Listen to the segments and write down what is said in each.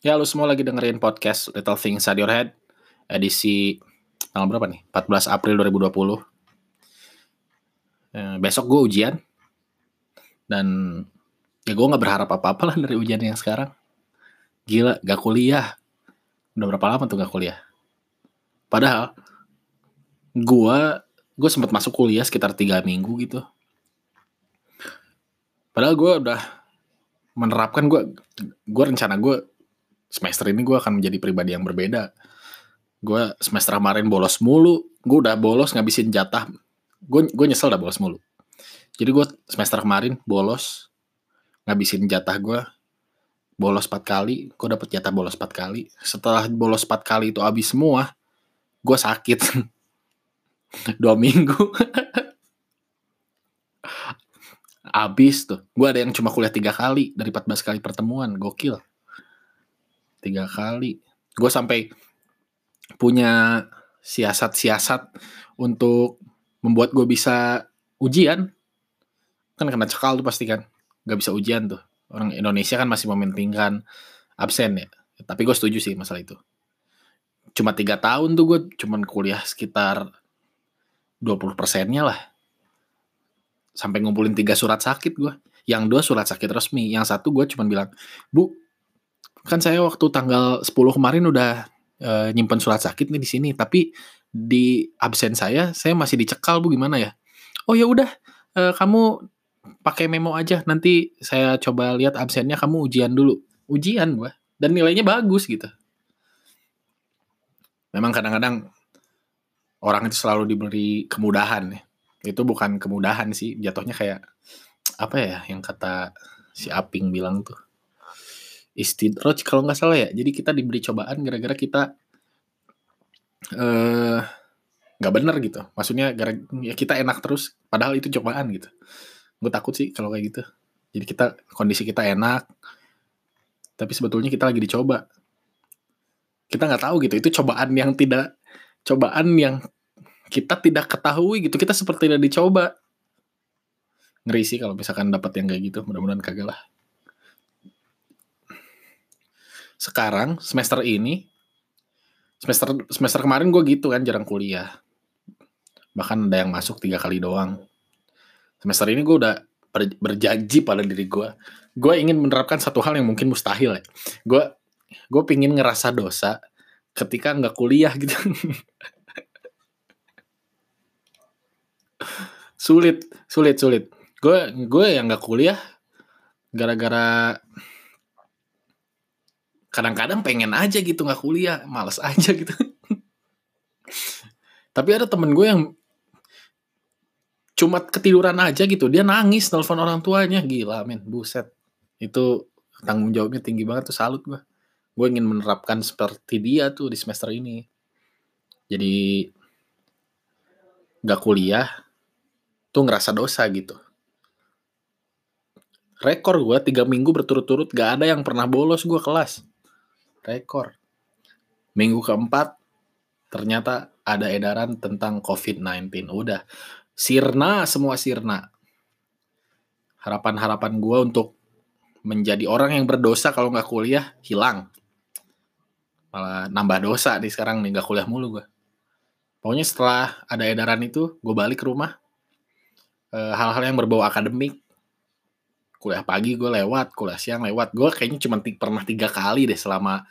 Ya, lu semua lagi dengerin podcast Little Things Inside Your Head edisi tanggal berapa nih? 14 April 2020. Eh, besok gue ujian dan ya gue nggak berharap apa-apa lah dari ujian yang sekarang. Gila, gak kuliah. Udah berapa lama tuh gak kuliah? Padahal gue gue sempat masuk kuliah sekitar tiga minggu gitu. Padahal gue udah menerapkan gue gue rencana gue semester ini gue akan menjadi pribadi yang berbeda. Gue semester kemarin bolos mulu, gue udah bolos ngabisin jatah. Gue gue nyesel udah bolos mulu. Jadi gue semester kemarin bolos ngabisin jatah gue bolos 4 kali, gue dapet jatah bolos 4 kali. Setelah bolos 4 kali itu habis semua, gue sakit. Dua minggu. Abis tuh. Gue ada yang cuma kuliah tiga kali dari 14 kali pertemuan. Gokil tiga kali. Gue sampai punya siasat-siasat untuk membuat gue bisa ujian. Kan kena cekal tuh pasti kan. Nggak bisa ujian tuh. Orang Indonesia kan masih mementingkan absen ya. Tapi gue setuju sih masalah itu. Cuma tiga tahun tuh gue cuman kuliah sekitar 20 persennya lah. Sampai ngumpulin tiga surat sakit gue yang dua surat sakit resmi. Yang satu gue cuman bilang bu kan saya waktu tanggal 10 kemarin udah e, nyimpen surat sakit nih di sini, tapi di absen saya saya masih dicekal Bu gimana ya? Oh ya udah e, kamu pakai memo aja nanti saya coba lihat absennya kamu ujian dulu. Ujian gua dan nilainya bagus gitu. Memang kadang-kadang orang itu selalu diberi kemudahan ya. Itu bukan kemudahan sih, jatuhnya kayak apa ya yang kata si Aping bilang tuh istidraj kalau nggak salah ya. Jadi kita diberi cobaan gara-gara kita eh nggak bener gitu. Maksudnya gara ya kita enak terus padahal itu cobaan gitu. Gue takut sih kalau kayak gitu. Jadi kita kondisi kita enak tapi sebetulnya kita lagi dicoba. Kita nggak tahu gitu. Itu cobaan yang tidak cobaan yang kita tidak ketahui gitu. Kita seperti tidak dicoba. Ngeri sih kalau misalkan dapat yang kayak gitu. Mudah-mudahan kagak lah. Sekarang semester ini semester semester kemarin gue gitu kan jarang kuliah. Bahkan ada yang masuk tiga kali doang. Semester ini gue udah berjanji pada diri gue gue ingin menerapkan satu hal yang mungkin mustahil ya. Gue gue pingin ngerasa dosa ketika nggak kuliah gitu. Sulit sulit sulit. Gue gue yang nggak kuliah gara-gara kadang-kadang pengen aja gitu nggak kuliah males aja gitu. Tapi ada temen gue yang cuma ketiduran aja gitu dia nangis telepon orang tuanya. Gila men buset. Itu tanggung jawabnya tinggi banget tuh salut gue. Gue ingin menerapkan seperti dia tuh di semester ini. Jadi nggak kuliah tuh ngerasa dosa gitu. Rekor gue tiga minggu berturut-turut gak ada yang pernah bolos gue kelas rekor. Minggu keempat ternyata ada edaran tentang COVID-19. Udah sirna semua sirna. Harapan-harapan gue untuk menjadi orang yang berdosa kalau nggak kuliah hilang. Malah nambah dosa nih sekarang nih nggak kuliah mulu gue. Pokoknya setelah ada edaran itu, gue balik ke rumah. Eh, hal-hal yang berbau akademik, kuliah pagi gue lewat, kuliah siang lewat. Gue kayaknya cuma pernah tiga kali deh selama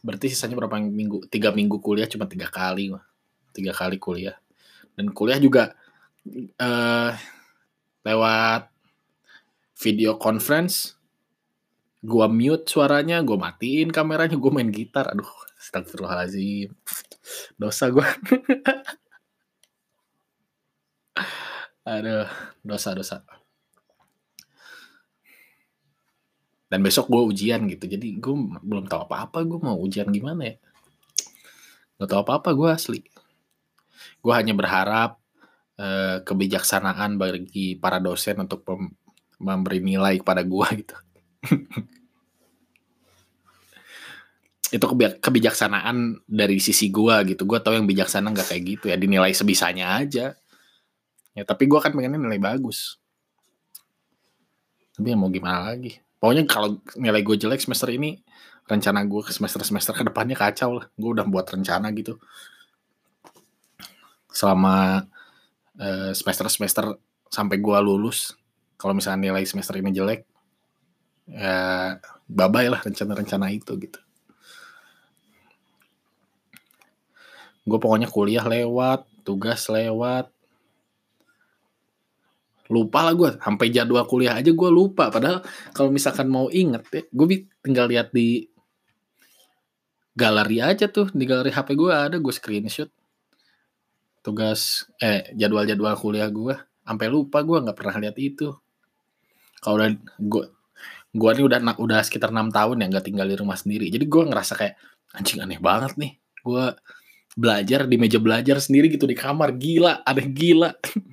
berarti sisanya berapa minggu? Tiga minggu kuliah cuma tiga kali, tiga kali kuliah. Dan kuliah juga uh, lewat video conference. Gue mute suaranya, gue matiin kameranya, gue main gitar. Aduh, astagfirullahaladzim. Dosa gue. Aduh, dosa-dosa. Dan besok gue ujian gitu. Jadi gue belum tahu apa-apa gue mau ujian gimana ya? Gak tahu apa-apa gue asli. Gue hanya berharap eh, kebijaksanaan bagi para dosen untuk memberi nilai kepada gue gitu. Itu kebijaksanaan dari sisi gue gitu. Gue tau yang bijaksana nggak kayak gitu ya. Dinilai sebisanya aja. Ya tapi gue kan pengennya nilai bagus. Tapi ya mau gimana lagi pokoknya kalau nilai gue jelek semester ini rencana gue ke semester semester ke depannya kacau lah. Gue udah buat rencana gitu. Selama uh, semester semester sampai gue lulus kalau misalnya nilai semester ini jelek ya bye lah rencana-rencana itu gitu. Gue pokoknya kuliah lewat tugas lewat lupa lah gue sampai jadwal kuliah aja gue lupa. Padahal kalau misalkan mau inget ya gue tinggal lihat di galeri aja tuh di galeri HP gue ada gue screenshot. Tugas eh jadwal-jadwal kuliah gue sampai lupa gue nggak pernah lihat itu. Kalau udah gue gue ini udah udah sekitar enam tahun ya nggak tinggal di rumah sendiri. Jadi gue ngerasa kayak anjing aneh banget nih gue belajar di meja belajar sendiri gitu di kamar. Gila aneh gila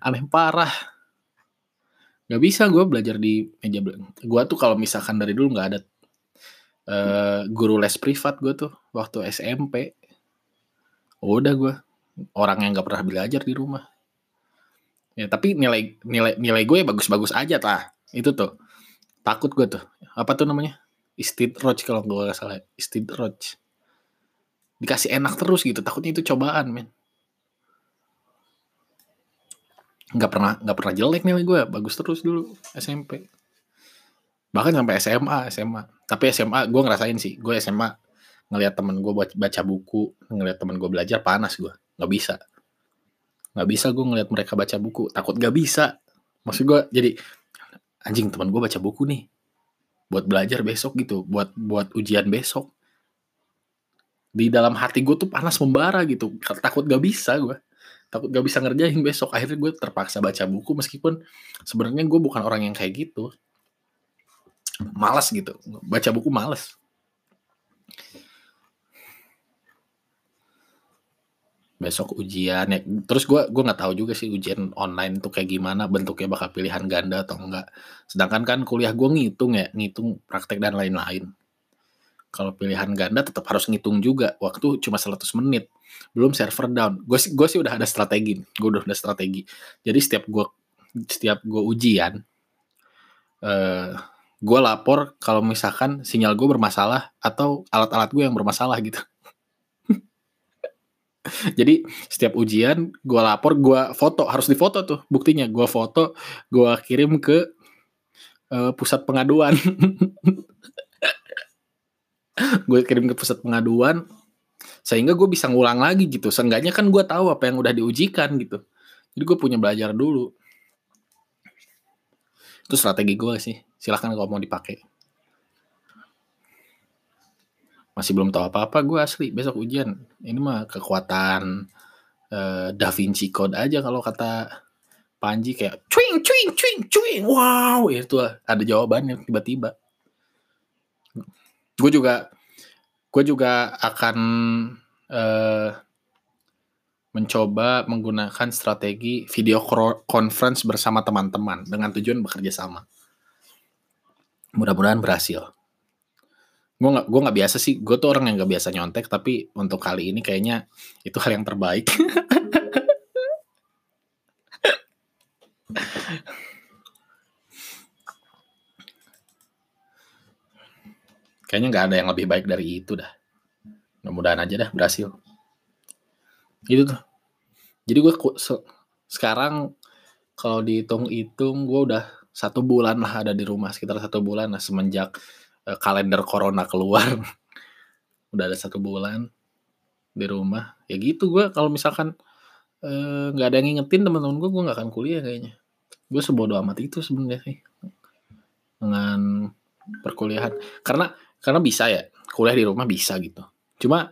aneh parah. Nggak bisa gue belajar di meja belajar gue tuh kalau misalkan dari dulu nggak ada uh, guru les privat gue tuh waktu SMP udah gue orang yang nggak pernah belajar di rumah. Ya tapi nilai nilai nilai gue ya bagus-bagus aja lah. Itu tuh takut gue tuh. Apa tuh namanya? Istidroj kalau gue gak salah istidroj dikasih enak terus gitu takutnya itu cobaan men nggak pernah nggak pernah jelek nih gue bagus terus dulu SMP bahkan sampai SMA SMA tapi SMA gue ngerasain sih gue SMA ngelihat temen gue baca buku ngelihat temen gue belajar panas gue. Nggak bisa. Nggak bisa gue ngelihat mereka baca buku. Takut gak bisa. Maksud gue jadi anjing teman gue baca buku nih. Buat belajar besok gitu buat buat ujian besok. Di dalam hati gue tuh panas membara gitu. Takut gak bisa gue takut gak bisa ngerjain besok. Akhirnya gue terpaksa baca buku meskipun sebenarnya gue bukan orang yang kayak gitu. Malas gitu. Baca buku malas besok ujian ya. Terus gue gue nggak tahu juga sih ujian online tuh kayak gimana bentuknya bakal pilihan ganda atau enggak. Sedangkan kan kuliah gue ngitung ya ngitung praktek dan lain-lain. Kalau pilihan ganda tetap harus ngitung juga. Waktu cuma 100 menit belum server down. Gue gue sih udah ada strategi gue udah ada strategi. Jadi setiap gue setiap gue ujian uh, gue lapor kalau misalkan sinyal gue bermasalah atau alat-alat gue yang bermasalah gitu. Jadi setiap ujian gue lapor gue foto harus difoto tuh buktinya. Gue foto gue kirim ke uh, pusat pengaduan. Gue kirim ke pusat pengaduan sehingga gue bisa ngulang lagi gitu. Seenggaknya kan gue tahu apa yang udah diujikan gitu. Jadi gue punya belajar dulu. Itu strategi gue sih. Silahkan kalau mau dipakai. Masih belum tahu apa-apa gue asli. Besok ujian. Ini mah kekuatan uh, Da Vinci Code aja kalau kata Panji. Kayak cuing cuing cuing cuing. Wow. Itu ada jawabannya tiba-tiba. Gue juga gue juga akan uh, mencoba menggunakan strategi video conference bersama teman-teman dengan tujuan bekerja sama. Mudah-mudahan berhasil. Gue gak, gue nggak biasa sih, gue tuh orang yang gak biasa nyontek, tapi untuk kali ini kayaknya itu hal yang terbaik. Kayaknya nggak ada yang lebih baik dari itu dah. Mudah-mudahan aja dah berhasil. Itu tuh. Jadi gue se sekarang kalau dihitung-hitung gue udah satu bulan lah ada di rumah sekitar satu bulan lah semenjak uh, kalender corona keluar udah ada satu bulan di rumah ya gitu gue kalau misalkan eh, nggak uh, ada yang ngingetin teman-teman gue gue nggak akan kuliah kayaknya gue sebodoh amat itu sebenarnya sih dengan perkuliahan karena karena bisa ya kuliah di rumah bisa gitu. Cuma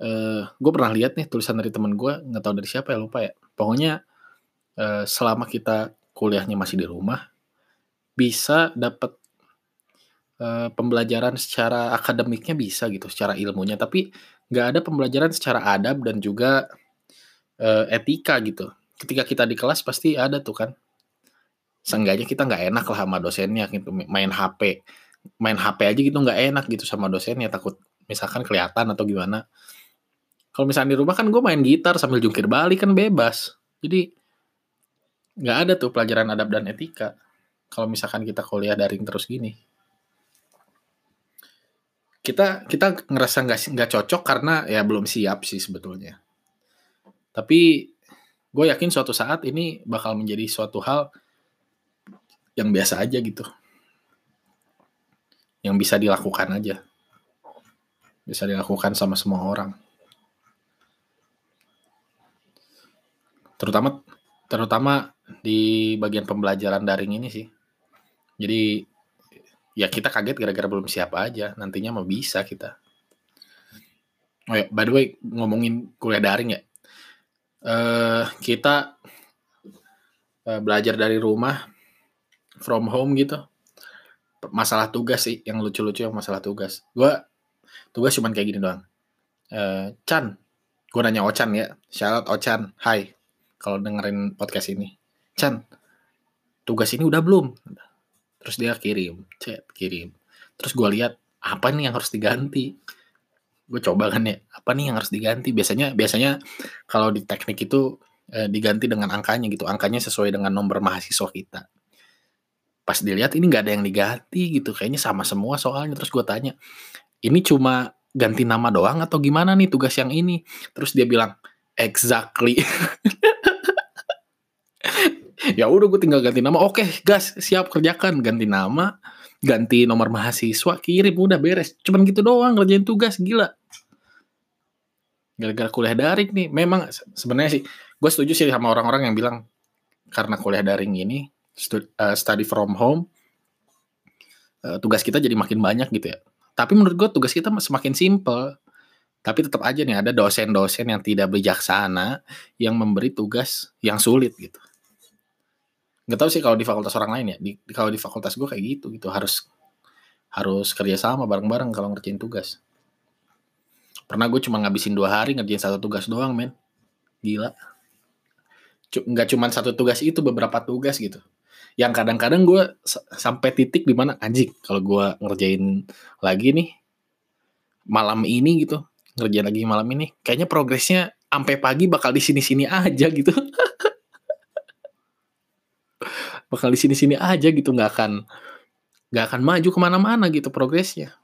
uh, gue pernah lihat nih tulisan dari temen gue nggak tahu dari siapa ya lupa ya. Pokoknya uh, selama kita kuliahnya masih di rumah bisa dapat uh, pembelajaran secara akademiknya bisa gitu secara ilmunya. Tapi nggak ada pembelajaran secara adab dan juga uh, etika gitu. Ketika kita di kelas pasti ada tuh kan. Seenggaknya kita nggak enak lah sama dosennya gitu main HP main HP aja gitu nggak enak gitu sama dosennya takut misalkan kelihatan atau gimana kalau misalnya di rumah kan gue main gitar sambil jungkir balik kan bebas jadi nggak ada tuh pelajaran adab dan etika kalau misalkan kita kuliah daring terus gini. Kita kita ngerasa nggak nggak cocok karena ya belum siap sih sebetulnya. Tapi gue yakin suatu saat ini bakal menjadi suatu hal yang biasa aja gitu. Yang bisa dilakukan aja. Bisa dilakukan sama semua orang. Terutama terutama di bagian pembelajaran daring ini sih. Jadi ya kita kaget gara-gara belum siap aja. Nantinya mau bisa kita. Oh ya, by the way ngomongin kuliah daring ya. Uh, kita uh, belajar dari rumah from home gitu. Masalah tugas sih yang lucu-lucu yang masalah tugas. Gua tugas cuman kayak gini doang. Uh, Chan, gue nanya Ochan ya. Syarat Ochan, hai. Kalau dengerin podcast ini. Chan, tugas ini udah belum? Terus dia kirim, chat, kirim. Terus gue lihat, apa nih yang harus diganti? Gue coba kan ya, apa nih yang harus diganti? Biasanya biasanya kalau di teknik itu eh, diganti dengan angkanya gitu. Angkanya sesuai dengan nomor mahasiswa kita. Pas dilihat ini nggak ada yang diganti gitu. Kayaknya sama semua soalnya. Terus gue tanya, ini cuma ganti nama doang atau gimana nih tugas yang ini? Terus dia bilang, exactly. ya udah gue tinggal ganti nama oke gas siap kerjakan ganti nama ganti nomor mahasiswa kirim udah beres cuman gitu doang ngerjain tugas gila gara-gara kuliah daring nih memang sebenarnya sih gue setuju sih sama orang-orang yang bilang karena kuliah daring ini eh, study from home eh, tugas kita jadi makin banyak gitu ya. Tapi menurut gue tugas kita semakin simple. Tapi tetap aja nih ada dosen-dosen yang tidak bijaksana yang memberi tugas yang sulit gitu. Nggak tahu sih kalau di fakultas orang lain ya. Di, kalau di fakultas gue kayak gitu gitu. Harus harus kerjasama bareng-bareng kalau ngerjain tugas. Pernah gue cuma ngabisin dua hari ngerjain satu tugas doang men. Gila. Nggak cuma satu tugas itu beberapa tugas gitu yang kadang-kadang gue sampai titik di mana anjing kalau gue ngerjain lagi nih malam ini gitu ngerjain lagi malam ini kayaknya progresnya sampai pagi bakal di sini-sini aja gitu. Bakal di sini-sini aja gitu nggak akan nggak akan maju ke mana-mana gitu progresnya.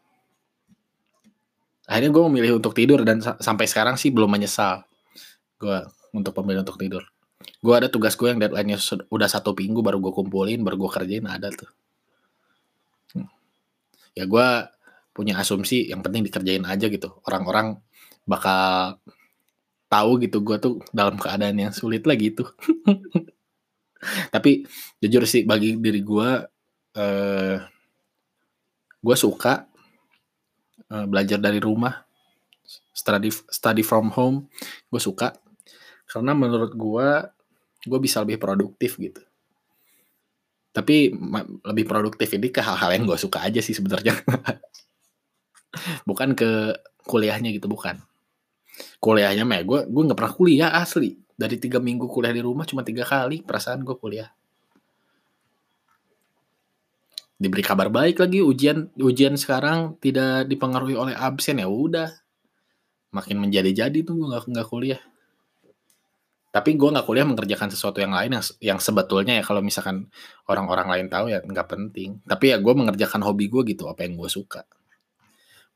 Akhirnya gue memilih untuk tidur dan sampai sekarang sih belum menyesal gue untuk pemilih untuk tidur gue ada tugas gue yang deadline-nya udah satu minggu baru gue kumpulin baru gue kerjain ada tuh. Ya gue punya asumsi yang penting dikerjain aja gitu. Orang-orang bakal tahu gitu gue tuh dalam keadaan yang sulit lah gitu. Tapi jujur sih bagi diri gue, uh, gue suka uh, belajar dari rumah, study study from home, gue suka. Karena menurut gue, gue bisa lebih produktif gitu. Tapi lebih produktif ini ke hal-hal yang gue suka aja sih sebenarnya. bukan ke kuliahnya gitu, bukan. Kuliahnya mah gue gue nggak pernah kuliah asli dari tiga minggu kuliah di rumah cuma tiga kali perasaan gue kuliah diberi kabar baik lagi ujian ujian sekarang tidak dipengaruhi oleh absen ya udah makin menjadi-jadi tuh gue nggak nggak kuliah tapi gue nggak kuliah mengerjakan sesuatu yang lain yang yang sebetulnya ya kalau misalkan orang-orang lain tahu ya nggak penting tapi ya gue mengerjakan hobi gue gitu apa yang gue suka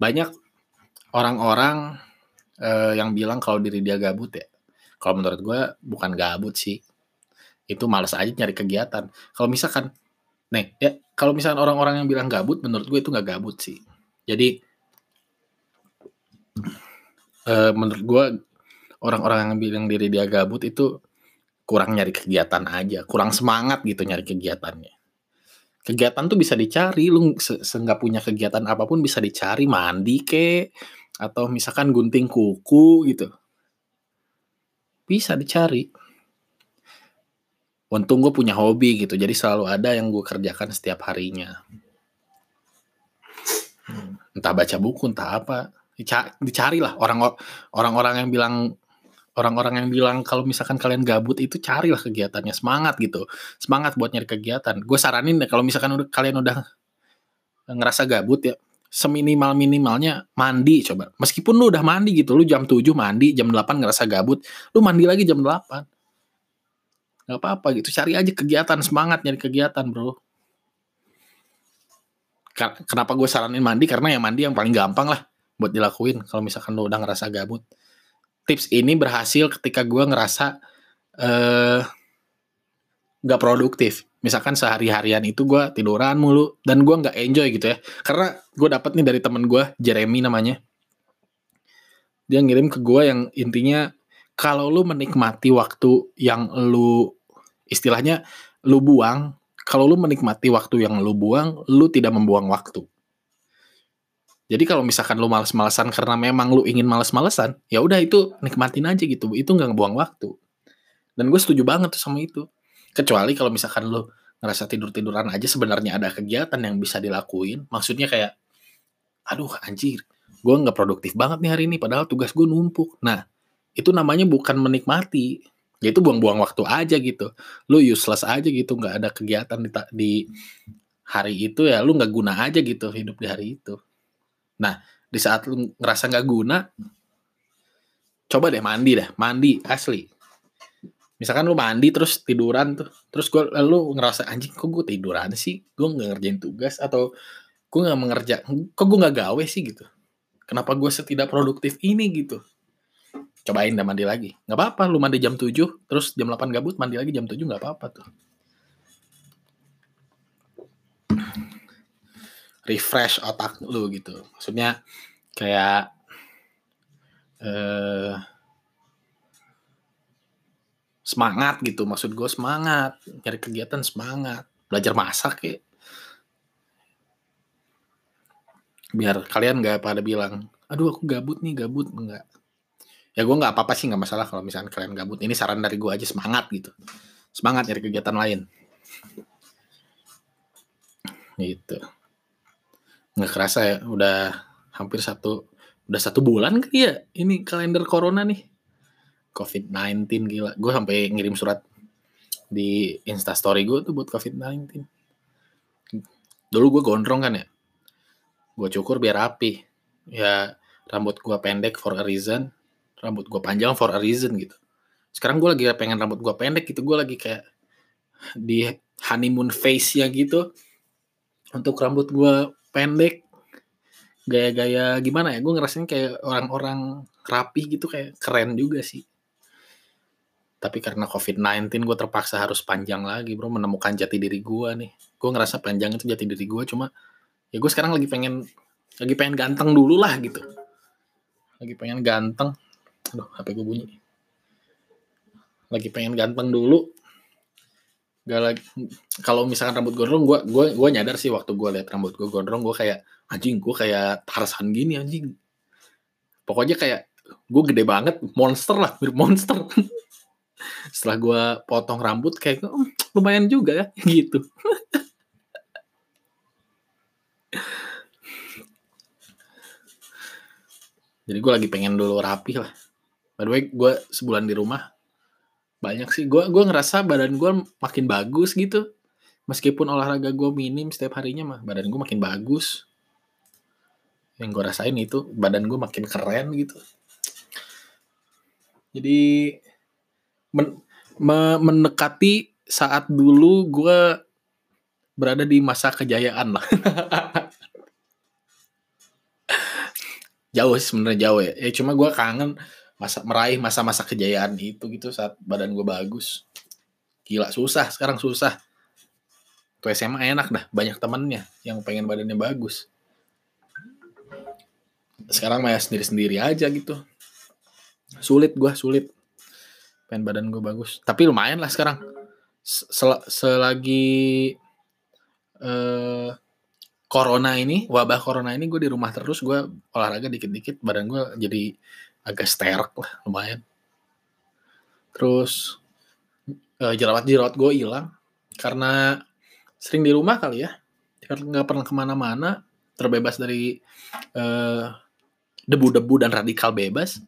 banyak orang-orang uh, yang bilang kalau diri dia gabut ya kalau menurut gue bukan gabut sih. Itu males aja nyari kegiatan. Kalau misalkan, nih ya kalau misalkan orang-orang yang bilang gabut, menurut gue itu nggak gabut sih. Jadi uh, menurut gue orang-orang yang bilang diri dia gabut itu kurang nyari kegiatan aja, kurang semangat gitu nyari kegiatannya. Kegiatan tuh bisa dicari, lu seenggak punya kegiatan apa pun bisa dicari, mandi ke, atau misalkan gunting kuku gitu. Bisa dicari. Untung gue punya hobi gitu, jadi selalu ada yang gue kerjakan setiap harinya. Hmm, entah baca buku, entah apa. Dicari lah orang orang-orang yang bilang orang-orang yang bilang kalau misalkan kalian gabut itu carilah kegiatannya semangat gitu semangat buat nyari kegiatan gue saranin deh kalau misalkan udah, kalian udah ngerasa gabut ya seminimal minimalnya mandi coba. Meskipun lu udah mandi gitu, lu jam 7 mandi, jam 8 ngerasa gabut, lu mandi lagi jam 8. Gak apa-apa gitu, cari aja kegiatan, semangat nyari kegiatan bro. kenapa gue saranin mandi karena yang mandi yang paling gampang lah buat dilakuin kalau misalkan lo udah ngerasa gabut tips ini berhasil ketika gue ngerasa eh nggak produktif. Misalkan sehari-harian itu gue tiduran mulu dan gue nggak enjoy gitu ya. Karena gue dapet nih dari temen gue Jeremy namanya. Dia ngirim ke gue yang intinya kalau lu menikmati waktu yang lu istilahnya lu buang kalau lu menikmati waktu yang lu buang lu tidak membuang waktu jadi kalau misalkan lu males-malesan karena memang lu ingin males-malesan ya udah itu nikmatin aja gitu itu nggak ngebuang waktu dan gue setuju banget tuh sama itu Kecuali kalau misalkan lo ngerasa tidur-tiduran aja sebenarnya ada kegiatan yang bisa dilakuin. Maksudnya kayak, aduh anjir, gue nggak produktif banget nih hari ini padahal tugas gue numpuk. Nah, itu namanya bukan menikmati. Ya itu buang-buang waktu aja gitu. Lu useless aja gitu, nggak ada kegiatan di, di hari itu ya lu nggak guna aja gitu hidup di hari itu. Nah, di saat lu ngerasa nggak guna, coba deh mandi deh, mandi asli. Misalkan lu mandi terus tiduran tuh terus gue lalu ngerasa anjing kok gue tiduran sih? Gue nggak ngerjain tugas atau gue nggak mengerja kok gue nggak gawe sih? Gitu. Kenapa gue setidak produktif ini? Gitu. Cobain dah mandi lagi. Nggak apa-apa lu mandi jam 7 terus jam 8 gabut mandi lagi jam 7 nggak apa-apa tuh refresh otak lu gitu. Maksudnya kayak eh semangat gitu. Maksud gue semangat. Cari kegiatan semangat. Belajar masak ya. Biar kalian nggak pada bilang aduh aku gabut nih gabut. Enggak ya gue nggak apa-apa sih nggak masalah kalau misalnya kalian gabut. Ini saran dari gue aja semangat gitu. Semangat cari kegiatan lain. Gitu nggak kerasa ya udah hampir satu udah satu bulan kali ya ini kalender corona nih COVID-19 gila. Gue sampai ngirim surat di instastory gue tuh buat COVID-19. Dulu gue gondrong kan ya. Gue cukur biar rapi. Ya rambut gue pendek for a reason. Rambut gue panjang for a reason gitu. Sekarang gue lagi pengen rambut gue pendek gitu. Gue lagi kayak di honeymoon face ya gitu. Untuk rambut gue pendek. Gaya-gaya gimana ya. Gue ngerasain kayak orang-orang rapi gitu kayak keren juga sih. Tapi karena COVID-19 gue terpaksa harus panjang lagi bro menemukan jati diri gue nih. Gue ngerasa panjang itu jati diri gue cuma ya gue sekarang lagi pengen lagi pengen ganteng dulu lah gitu. Lagi pengen ganteng. Aduh HP gue bunyi. Lagi pengen ganteng dulu gak lagi kalau misalkan rambut gondrong gue gue gue nyadar sih waktu gue liat rambut gue gondrong gue kayak anjing gue kayak Tarsan gini anjing. Pokoknya kayak gue gede banget monster lah mirip monster. Setelah gue potong rambut kayak oh, lumayan juga ya gitu. Jadi gue lagi pengen dulu rapi lah. By the way gue sebulan di rumah banyak sih. Gue gue ngerasa badan gue makin bagus gitu. Meskipun olahraga gue minim setiap harinya mah badan gue makin bagus. Yang gue rasain itu badan gue makin keren gitu. Jadi men, me, mendekati saat dulu gue berada di masa kejayaan lah. jauh sih sebenarnya jauh ya. Ya cuma gue kangen masa meraih masa-masa kejayaan itu gitu saat badan gue bagus. Gila susah sekarang susah. Tuh SMA enak dah banyak temennya yang pengen badannya bagus. Sekarang mah ya sendiri-sendiri aja gitu. Sulit gue sulit pengen badan gue bagus tapi lumayan lah sekarang Sel selagi uh, corona ini wabah corona ini gue di rumah terus gue olahraga dikit-dikit badan gue jadi agak sterk lah lumayan. Terus uh, jerawat-jerawat gue hilang karena sering di rumah kali ya. Nggak pernah ke mana-mana terbebas dari eh, debu-debu dan radikal bebas.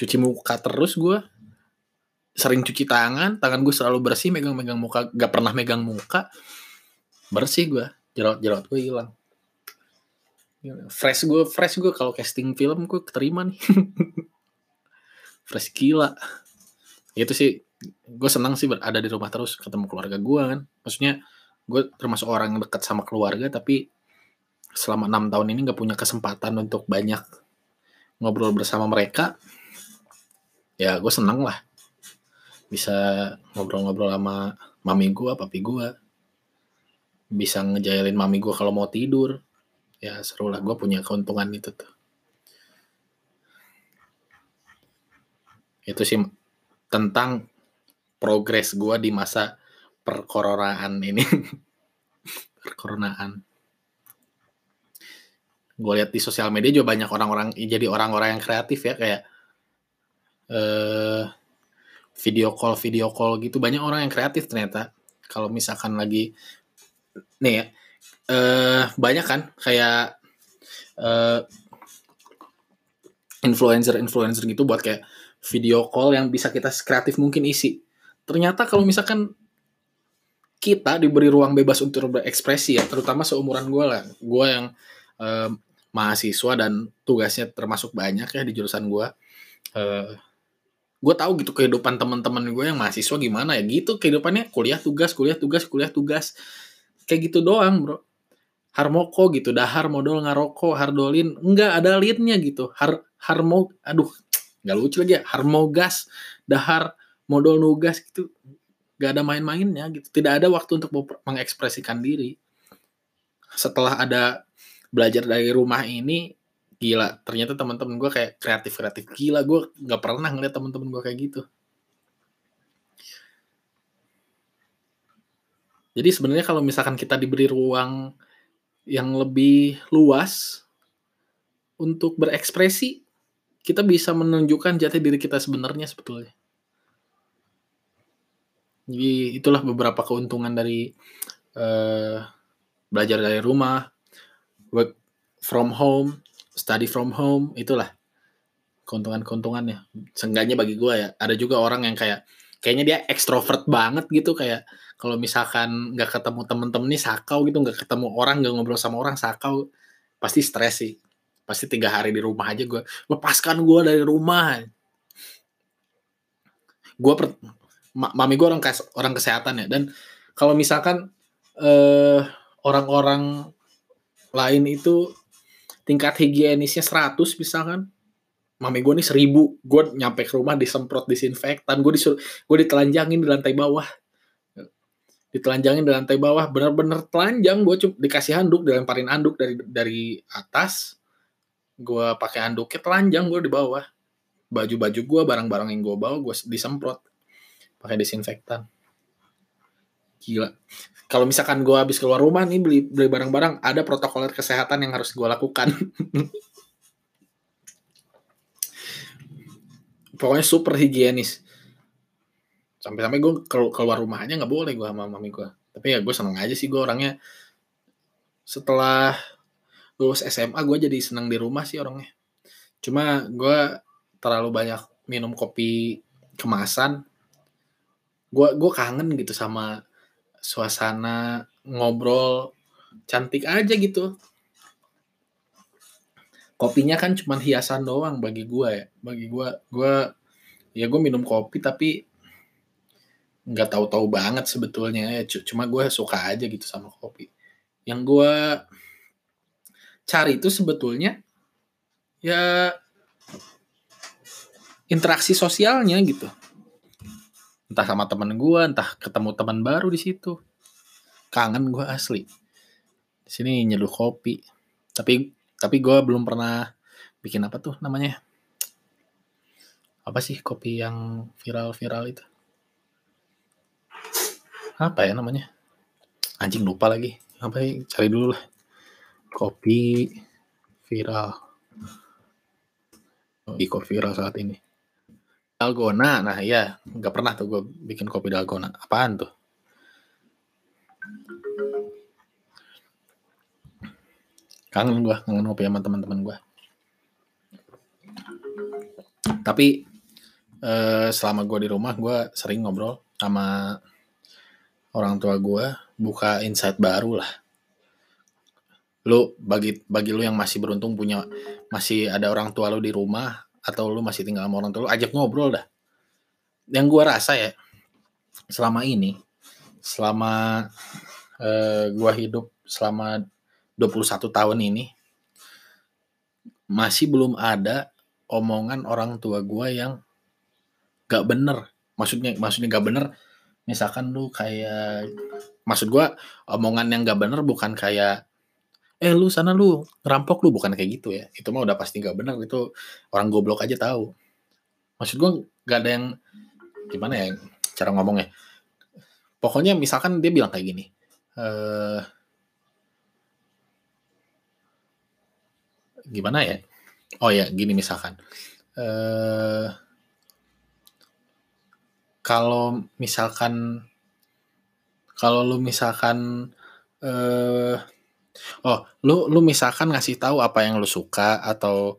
Cuci muka terus gue sering cuci tangan, tangan gue selalu bersih, megang-megang muka, gak pernah megang muka, bersih gue, jerawat-jerawat gue hilang. Fresh gue, fresh gue kalau casting film gue keterima nih. fresh gila. Itu sih, gue senang sih berada di rumah terus, ketemu keluarga gue kan. Maksudnya, gue termasuk orang yang dekat sama keluarga, tapi selama enam tahun ini nggak punya kesempatan untuk banyak ngobrol bersama mereka ya gue seneng lah bisa ngobrol-ngobrol sama mami gue papi gue bisa ngejailin mami gue kalau mau tidur ya seru lah. Gue punya keuntungan itu tuh. Itu sih tentang progres gue di masa perkoronaan ini. Perkoronaan gue lihat di sosial media juga banyak orang-orang jadi orang-orang yang kreatif ya kayak eh video call video call gitu. Banyak orang yang kreatif ternyata. Kalau misalkan lagi nih ya eh banyak kan kayak eh influencer influencer gitu buat kayak video call yang bisa kita kreatif mungkin isi. Ternyata kalau misalkan kita diberi ruang bebas untuk berekspresi ya terutama seumuran gue lah. Gue yang eh, mahasiswa dan tugasnya termasuk banyak ya di jurusan gue uh, gue tahu gitu kehidupan teman-teman gue yang mahasiswa gimana ya gitu kehidupannya. Kuliah tugas kuliah tugas kuliah tugas kayak gitu doang bro. Harmoko gitu dahar modal ngaroko hardolin. Enggak ada leadnya gitu. Har harmo aduh nggak lucu lagi ya. Harmogas dahar modal nugas gitu. Gak ada main-mainnya gitu. Tidak ada waktu untuk mengekspresikan diri. Setelah ada belajar dari rumah ini gila. Ternyata teman-teman gue kayak kreatif kreatif gila gue nggak pernah ngeliat teman-teman gue kayak gitu jadi sebenarnya kalau misalkan kita diberi ruang yang lebih luas untuk berekspresi kita bisa menunjukkan jati diri kita sebenarnya sebetulnya jadi itulah beberapa keuntungan dari uh, belajar dari rumah work from home, study from home, itulah keuntungan-keuntungannya. Seenggaknya bagi gue ya, ada juga orang yang kayak kayaknya dia ekstrovert banget gitu kayak kalau misalkan nggak ketemu temen-temen nih sakau gitu. Nggak ketemu orang nggak ngobrol sama orang sakau. Pasti stres sih. Pasti tiga hari di rumah aja gue lepaskan gue dari rumah. Gue per, mami gue orang orang kesehatan ya. Dan kalau misalkan eh, orang-orang lain itu tingkat higienisnya 100 misalkan mami gue nih seribu. Gue nyampe ke rumah disemprot disinfektan. Gue disuruh gue ditelanjangin di lantai bawah ditelanjangin di lantai bawah bener-bener telanjang. Gue cuma dikasih handuk dilemparin handuk dari dari atas. Gue pakai handuknya telanjang gue di bawah. Baju-baju gue barang-barang yang gue bawa gue disemprot. Pakai disinfektan. Gila. Kalau misalkan gue habis keluar rumah nih beli beli barang-barang ada protokol kesehatan yang harus gue lakukan. Pokoknya super higienis sampai-sampai gue keluar rumahnya nggak boleh gue sama mami gue tapi ya gue seneng aja sih gue orangnya. Setelah lulus SMA gue jadi seneng di rumah sih orangnya. Cuma gue terlalu banyak minum kopi kemasan. Gue gue kangen gitu sama suasana ngobrol cantik aja gitu. Kopinya kan cuma hiasan doang bagi gue ya. Bagi gue gue ya gue minum kopi tapi nggak tahu-tahu banget sebetulnya ya. Cuma gue suka aja gitu sama kopi. Yang gue cari itu sebetulnya ya interaksi sosialnya gitu. Entah sama temen gue entah ketemu teman baru di situ. Kangen gue asli. Di sini nyeduh kopi. Tapi tapi gue belum pernah bikin apa tuh namanya? Apa sih kopi yang viral-viral itu apa ya namanya? Anjing lupa lagi. Apa ya? Cari dulu lah. Kopi viral. Di kopi viral saat ini. Dalgona. Nah iya. Nggak pernah tuh gue bikin kopi dalgona. Apaan tuh? Kangen gue kangen kopi sama teman-teman gue tapi eh, selama gue di rumah gue sering ngobrol sama orang tua gue buka insight baru lah. Lu bagi bagi lu yang masih beruntung punya masih ada orang tua lu di rumah atau lu masih tinggal sama orang tua lu ajak ngobrol dah. Yang gue rasa ya selama ini selama uh, eh, gue hidup selama 20 21 tahun ini masih belum ada omongan orang tua gue yang gak bener. Maksudnya maksudnya gak bener misalkan lu kayak maksud gue omongan yang gak bener bukan kayak eh lu sana lu ngerampok lu bukan kayak gitu ya. Itu mah udah pasti gak bener itu orang goblok aja tahu. Maksud gue gak ada yang gimana ya cara ngomongnya? Pokoknya misalkan dia bilang kayak gini eh gimana ya? Oh ya gini misalkan eh kalau misalkan kalau lu misalkan eh oh lu lu misalkan ngasih tahu apa yang lu suka atau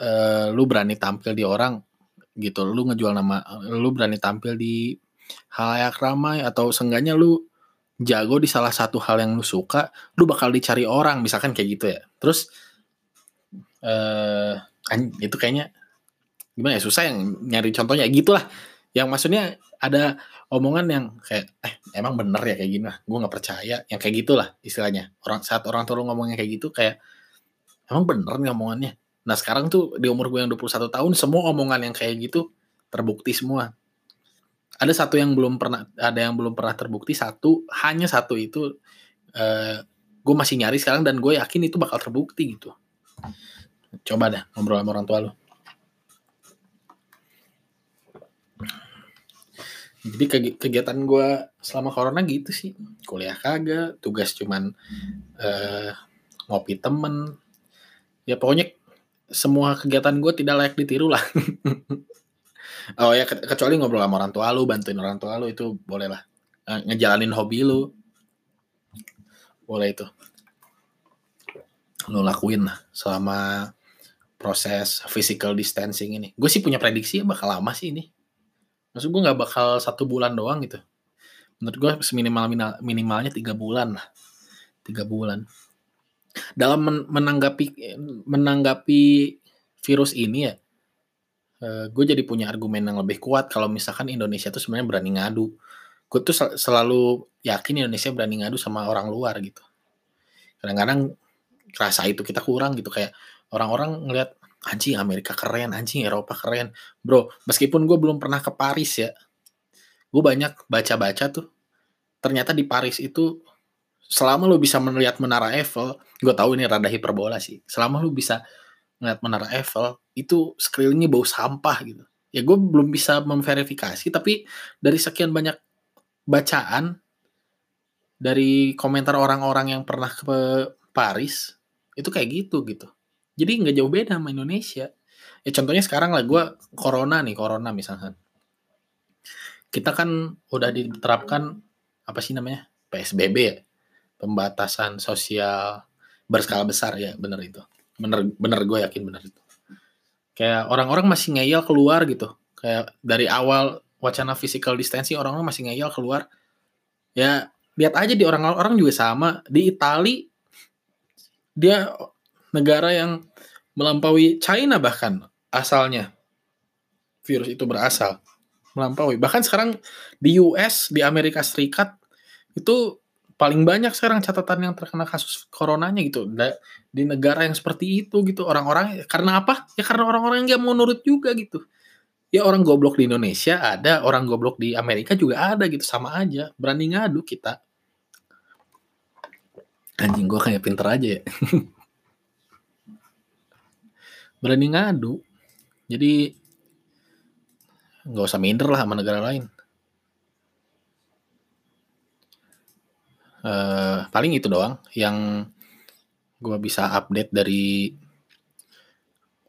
eh, lu berani tampil di orang gitu lu ngejual nama lu berani tampil di halayak ramai atau seenggaknya lu jago di salah satu hal yang lu suka lu bakal dicari orang misalkan kayak gitu ya. Terus eh itu kayaknya gimana ya susah yang nyari contohnya. Gitulah yang maksudnya ada omongan yang kayak eh emang bener ya kayak gini? Lah gue nggak percaya. Yang kayak gitulah istilahnya. Orang saat orang tua ngomongnya kayak gitu kayak emang bener nih omongannya? Nah sekarang tuh di umur gue yang 21 tahun semua omongan yang kayak gitu terbukti semua. Ada satu yang belum pernah ada yang belum pernah terbukti satu hanya satu itu eh, gue masih nyari sekarang dan gue yakin itu bakal terbukti gitu. Coba dah ngobrol sama orang tua lo jadi kegiatan gue selama corona gitu sih. Kuliah kagak tugas cuman uh, ngopi temen. Ya pokoknya semua kegiatan gue tidak layak ditiru lah. Oh ya kecuali ngobrol sama orang tua lu bantuin orang tua lu itu boleh lah. Ngejalanin hobi lu. Boleh itu. Lu lakuin lah selama proses physical distancing ini. Gue sih punya prediksi ya bakal lama sih ini maksud gue nggak bakal satu bulan doang gitu. Menurut gue seminimal minimalnya tiga bulan lah. Tiga bulan. Dalam men menanggapi menanggapi virus ini ya uh, gue jadi punya argumen yang lebih kuat kalau misalkan Indonesia tuh sebenarnya berani ngadu. Gue tuh sel selalu yakin Indonesia berani ngadu sama orang luar gitu. Kadang-kadang rasa itu kita kurang gitu. Kayak orang-orang ngelihat anjing Amerika keren, anjing Eropa keren. Bro, meskipun gue belum pernah ke Paris ya, gue banyak baca-baca tuh. Ternyata di Paris itu selama lu bisa melihat menara Eiffel, gue tahu ini rada hiperbola sih. Selama lu bisa melihat menara Eiffel, itu sekelilingnya bau sampah gitu. Ya gue belum bisa memverifikasi, tapi dari sekian banyak bacaan, dari komentar orang-orang yang pernah ke Paris, itu kayak gitu gitu jadi nggak jauh beda sama Indonesia. Ya contohnya sekarang lah gue corona nih, corona misalkan. Kita kan udah diterapkan apa sih namanya? PSBB ya. Pembatasan sosial berskala besar ya, bener itu. Bener bener gue yakin bener itu. Kayak orang-orang masih ngeyel keluar gitu. Kayak dari awal wacana physical distancing orang-orang masih ngeyel keluar. Ya lihat aja di orang-orang juga sama. Di Itali dia negara yang melampaui China bahkan asalnya. Virus itu berasal melampaui. Bahkan sekarang di US di Amerika Serikat itu paling banyak sekarang catatan yang terkena kasus coronanya gitu. Di negara yang seperti itu gitu. Orang-orang karena apa? Ya karena orang-orang yang nggak mau nurut juga gitu. Ya orang goblok di Indonesia ada orang goblok di Amerika juga ada gitu. Sama aja berani ngadu kita. Anjing gue kayak pinter aja ya berani ngadu. Jadi nggak usah minder lah sama negara lain. Uh, paling itu doang yang gue bisa update dari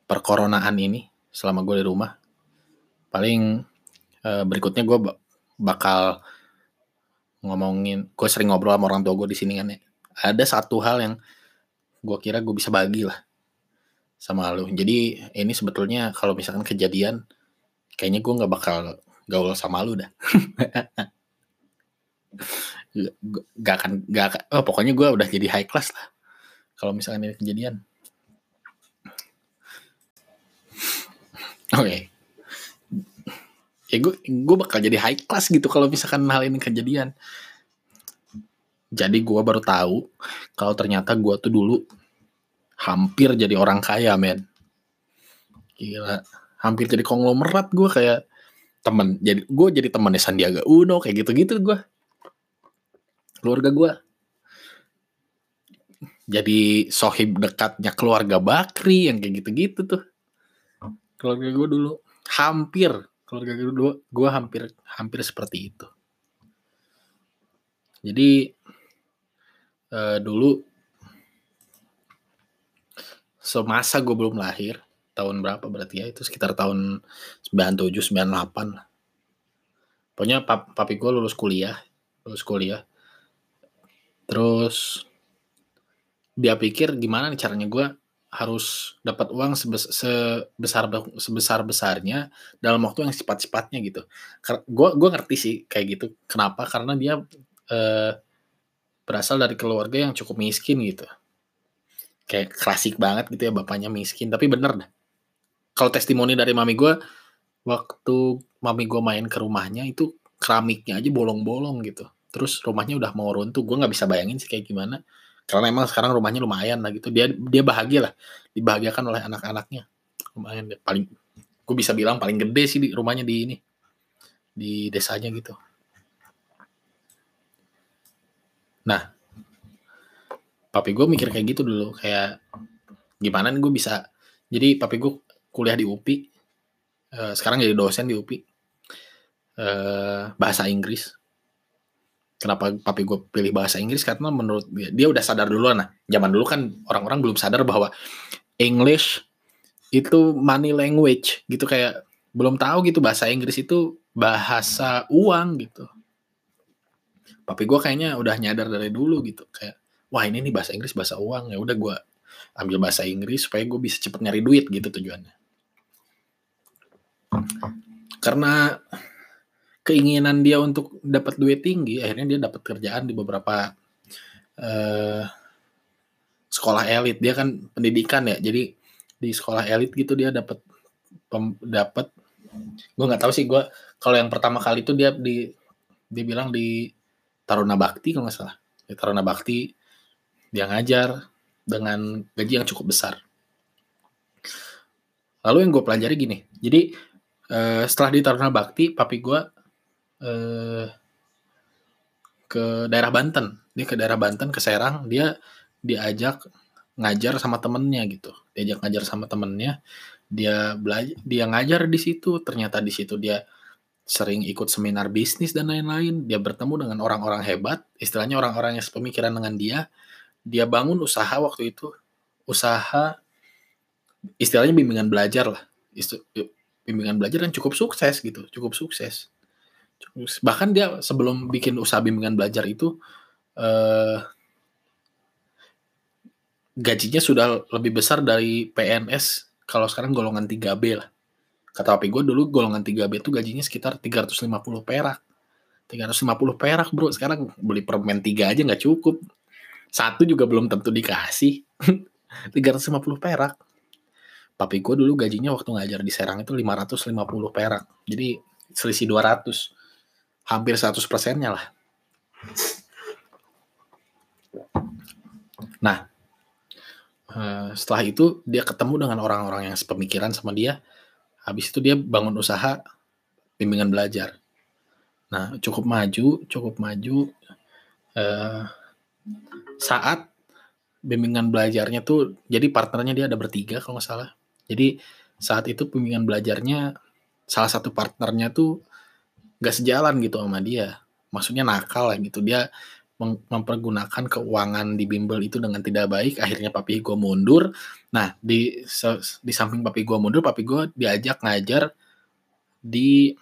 perkoronaan ini selama gue di rumah. Paling uh, berikutnya gue bakal ngomongin gue sering ngobrol sama orang tua gue di sini kan ya. Ada satu hal yang gue kira gue bisa bagi lah sama lu. Jadi ini sebetulnya kalau misalkan kejadian, kayaknya gue nggak bakal gaul sama lu dah. gak akan, gak oh pokoknya gue udah jadi high class lah. Kalau misalkan ini kejadian. Oke. Okay. Ya gue, gue bakal jadi high class gitu kalau misalkan hal ini kejadian. Jadi gue baru tahu kalau ternyata gue tuh dulu hampir jadi orang kaya men. Gila. Hampir jadi konglomerat gue kayak temen. Jadi gue jadi temannya Sandiaga Uno kayak gitu-gitu gue keluarga gue jadi sohib dekatnya keluarga Bakri yang kayak gitu-gitu tuh. Keluarga gue dulu. Hampir. Keluarga gue dulu gue hampir hampir seperti itu. Jadi uh, dulu semasa gue belum lahir tahun berapa berarti ya itu sekitar tahun 97 98 lah. Pokoknya pap papi gue lulus kuliah, lulus kuliah. Terus dia pikir gimana nih caranya gue harus dapat uang sebes sebesar sebesar besarnya dalam waktu yang cepat cepatnya gitu. Gue gue ngerti sih kayak gitu. Kenapa? Karena dia eh, berasal dari keluarga yang cukup miskin gitu. Kayak klasik banget gitu ya bapaknya miskin. Tapi bener dah. Kalau testimoni dari mami gue waktu mami gue main ke rumahnya itu keramiknya aja bolong-bolong gitu. Terus rumahnya udah mau runtuh gue nggak bisa bayangin sih kayak gimana. Karena emang sekarang rumahnya lumayan lah gitu. Dia dia bahagia lah. Dibahagiakan oleh anak-anaknya. Lumayan deh. Paling gue bisa bilang paling gede sih di rumahnya di ini. Di desanya gitu. Nah papi gue mikir kayak gitu dulu kayak gimana nih gue bisa jadi papi gue kuliah di UPI. Uh, sekarang jadi dosen di UPI. Uh, eh, bahasa Inggris. Kenapa papi gue pilih bahasa Inggris? Karena menurut dia, dia udah sadar dulu nah. Zaman dulu kan orang-orang belum sadar bahwa English itu money language gitu kayak belum tahu gitu bahasa Inggris itu bahasa uang gitu. Papi gue kayaknya udah nyadar dari dulu gitu kayak wah ini nih bahasa Inggris bahasa uang. Ya udah gue ambil bahasa Inggris supaya gue bisa cepet nyari duit gitu tujuannya. Karena keinginan dia untuk dapat duit tinggi akhirnya dia dapat kerjaan di beberapa uh, sekolah elit. Dia kan pendidikan ya jadi di sekolah elit gitu dia dapat dapat gue nggak tahu sih gue kalau yang pertama kali itu dia di dia bilang di Taruna Bakti kalau nggak salah. Di Taruna Bakti dia ngajar dengan gaji yang cukup besar. Lalu yang gue pelajari gini jadi uh, setelah di Taruna Bakti papi gue uh, ke daerah Banten. Dia ke daerah Banten ke Serang dia diajak ngajar sama temennya gitu. Diajak ngajar sama temennya dia belajar dia ngajar di situ. Ternyata di situ dia sering ikut seminar bisnis dan lain-lain. Dia bertemu dengan orang-orang hebat istilahnya orang-orang yang sepemikiran dengan dia dia bangun usaha waktu itu usaha istilahnya bimbingan belajar lah bimbingan belajar dan cukup sukses gitu, cukup sukses. Bahkan dia sebelum bikin usaha bimbingan belajar itu eh, gajinya sudah lebih besar dari PNS kalau sekarang golongan 3B lah. Kata papi gue dulu golongan 3B itu gajinya sekitar 350 perak. 350 perak bro, sekarang beli permen 3 aja nggak cukup. Satu juga belum tentu dikasih. 350 perak papi gue dulu gajinya waktu ngajar di Serang itu 550 perak. Jadi selisih 200. Hampir 100 persennya lah. Nah, eh, setelah itu dia ketemu dengan orang-orang yang sepemikiran sama dia. Habis itu dia bangun usaha bimbingan belajar. Nah, cukup maju, cukup maju. Eh, saat bimbingan belajarnya tuh, jadi partnernya dia ada bertiga kalau nggak salah. Jadi saat itu pembimbingan belajarnya salah satu partnernya tuh gak sejalan gitu sama dia. Maksudnya nakal lah gitu. Dia mempergunakan keuangan di bimbel itu dengan tidak baik. Akhirnya papi gue mundur. Nah di di samping papi gue mundur, papi gue diajak ngajar di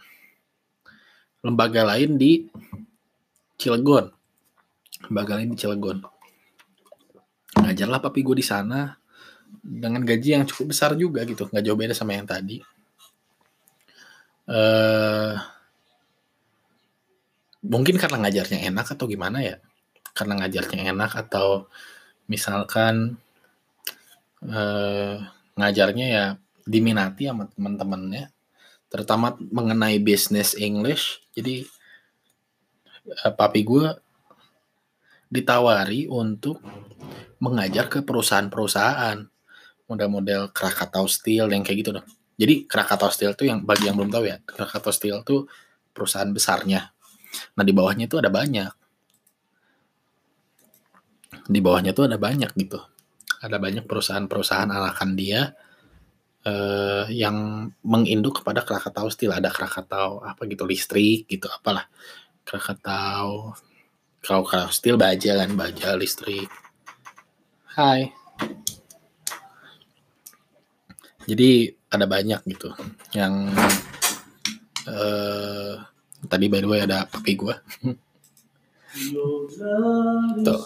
lembaga lain di Cilegon. Lembaga lain di Cilegon. Ngajarlah papi gue di sana. Dengan gaji yang cukup besar juga gitu nggak jauh beda sama yang tadi. Uh, mungkin karena ngajarnya enak atau gimana ya? Karena ngajarnya enak atau misalkan uh, ngajarnya ya diminati sama teman-temannya terutama mengenai bisnis English. Jadi uh, papi gue ditawari untuk mengajar ke perusahaan-perusahaan model-model Krakatau Steel yang kayak gitu dong. Jadi Krakatau Steel tuh yang bagi yang belum tahu ya, Krakatau Steel tuh perusahaan besarnya. Nah di bawahnya itu ada banyak. Di bawahnya tuh ada banyak gitu. Ada banyak perusahaan-perusahaan anakan dia eh, yang menginduk kepada Krakatau Steel. Ada Krakatau apa gitu listrik gitu apalah. Krakatau kalau Krakatau Steel baja kan baja listrik. Hai. Jadi ada banyak gitu yang eh tadi by the way ada papi gue. Tuh.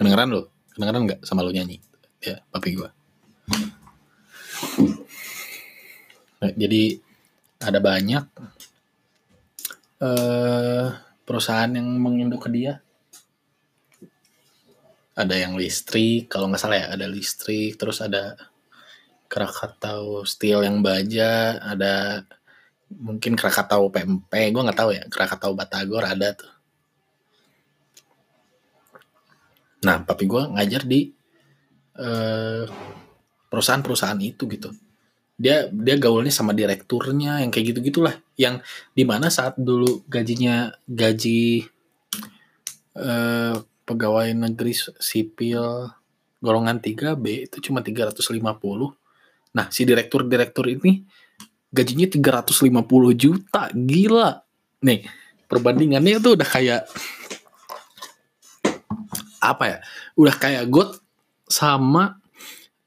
Kedengeran lo? Kedengeran nggak sama lo nyanyi? Ya, papi gue. Nah, jadi ada banyak eh perusahaan yang menginduk ke dia. Ada yang listrik, kalau nggak salah ya, ada listrik, terus ada Krakatau Steel yang baja, ada mungkin Krakatau PMP, gue nggak tahu ya, Krakatau Batagor ada tuh. Nah, papi gue ngajar di eh, perusahaan-perusahaan itu gitu. Dia dia gaulnya sama direkturnya yang kayak gitu gitulah, yang di mana saat dulu gajinya gaji eh, pegawai negeri sipil golongan 3B itu cuma 350. Nah, si direktur-direktur ini gajinya 350 juta. Gila. Nih, perbandingannya tuh udah kayak apa ya? Udah kayak got sama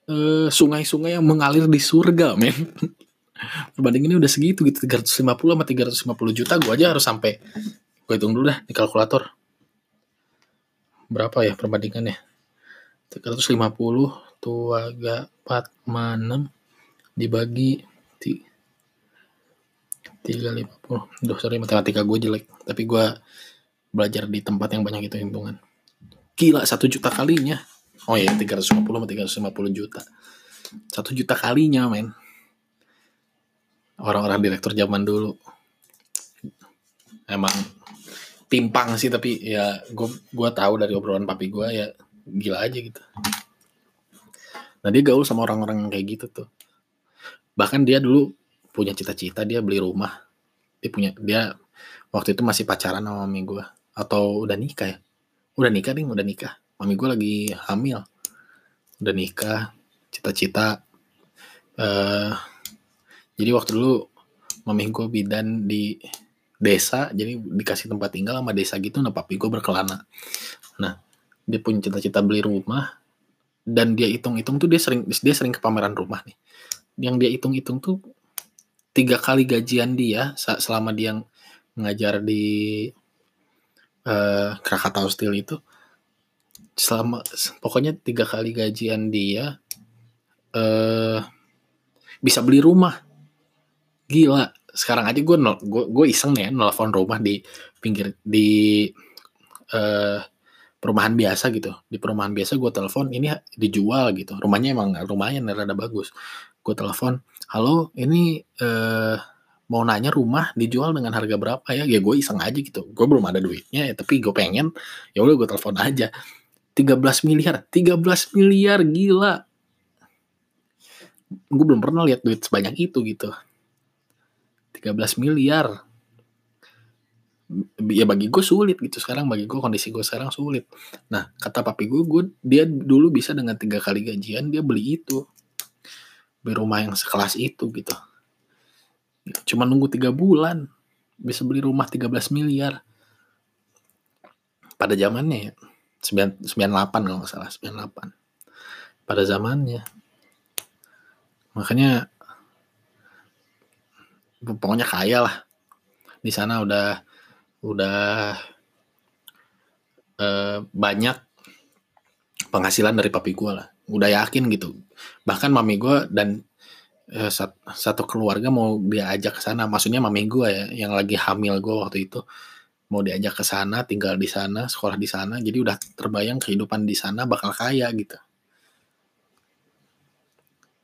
eh, sungai-sungai yang mengalir di surga, men. Perbandingannya udah segitu gitu 350 sama 350 juta gue aja harus sampai gue hitung dulu dah di kalkulator. Berapa ya perbandingannya? 350 tuh agak 4 6 dibagi 350 Duh sorry matematika gue jelek tapi gue belajar di tempat yang banyak itu hitungan. Gila satu juta kalinya oh ya 350 sama 350 juta. Satu juta kalinya men. Orang-orang direktur zaman dulu. Emang timpang sih tapi ya gue gua tahu dari obrolan papi gue ya gila aja gitu. Nah dia gaul sama orang-orang yang kayak gitu tuh. Bahkan dia dulu punya cita-cita dia beli rumah. Dia punya dia waktu itu masih pacaran sama mami gue atau udah nikah ya? Udah nikah ding udah nikah mami gue lagi hamil. Udah nikah cita-cita eh jadi waktu dulu mami gue bidan di desa jadi dikasih tempat tinggal sama desa gitu nah papi gue berkelana. Nah dia punya cita-cita beli rumah dan dia hitung-hitung tuh dia sering dia sering ke pameran rumah nih. Yang dia hitung-hitung tuh tiga kali gajian dia selama dia ngajar di eh, Krakatau Steel itu selama pokoknya tiga kali gajian dia eh bisa beli rumah. Gila. Sekarang aja gue gue gue iseng nih ya nelfon rumah di pinggir di eh perumahan biasa gitu. Di perumahan biasa gue telepon ini dijual gitu. Rumahnya emang lumayan rada bagus. Gue telepon halo ini eh mau nanya rumah dijual dengan harga berapa ya? Ya gue iseng aja gitu. Gue belum ada duitnya ya, tapi gue pengen ya udah gue telepon aja 13 miliar. 13 miliar gila. Gue belum pernah lihat duit sebanyak itu gitu. 13 miliar. Ya bagi gue sulit gitu. Sekarang bagi gue kondisi gue sekarang sulit. Nah kata papi gue gue dia dulu bisa dengan tiga kali gajian dia beli itu. Beli rumah yang sekelas itu gitu. Cuma nunggu tiga bulan bisa beli rumah 13 miliar. Pada zamannya ya 9, 98 kalau nggak salah 98 pada zamannya. Makanya pokoknya kaya lah. Di sana udah udah eh, banyak penghasilan dari papi gue lah. Udah yakin gitu. Bahkan mami gue dan eh, sat- satu keluarga mau diajak ke sana. Maksudnya mami gue ya yang lagi hamil gue waktu itu mau diajak ke sana tinggal di sana sekolah di sana jadi udah terbayang kehidupan di sana bakal kaya gitu.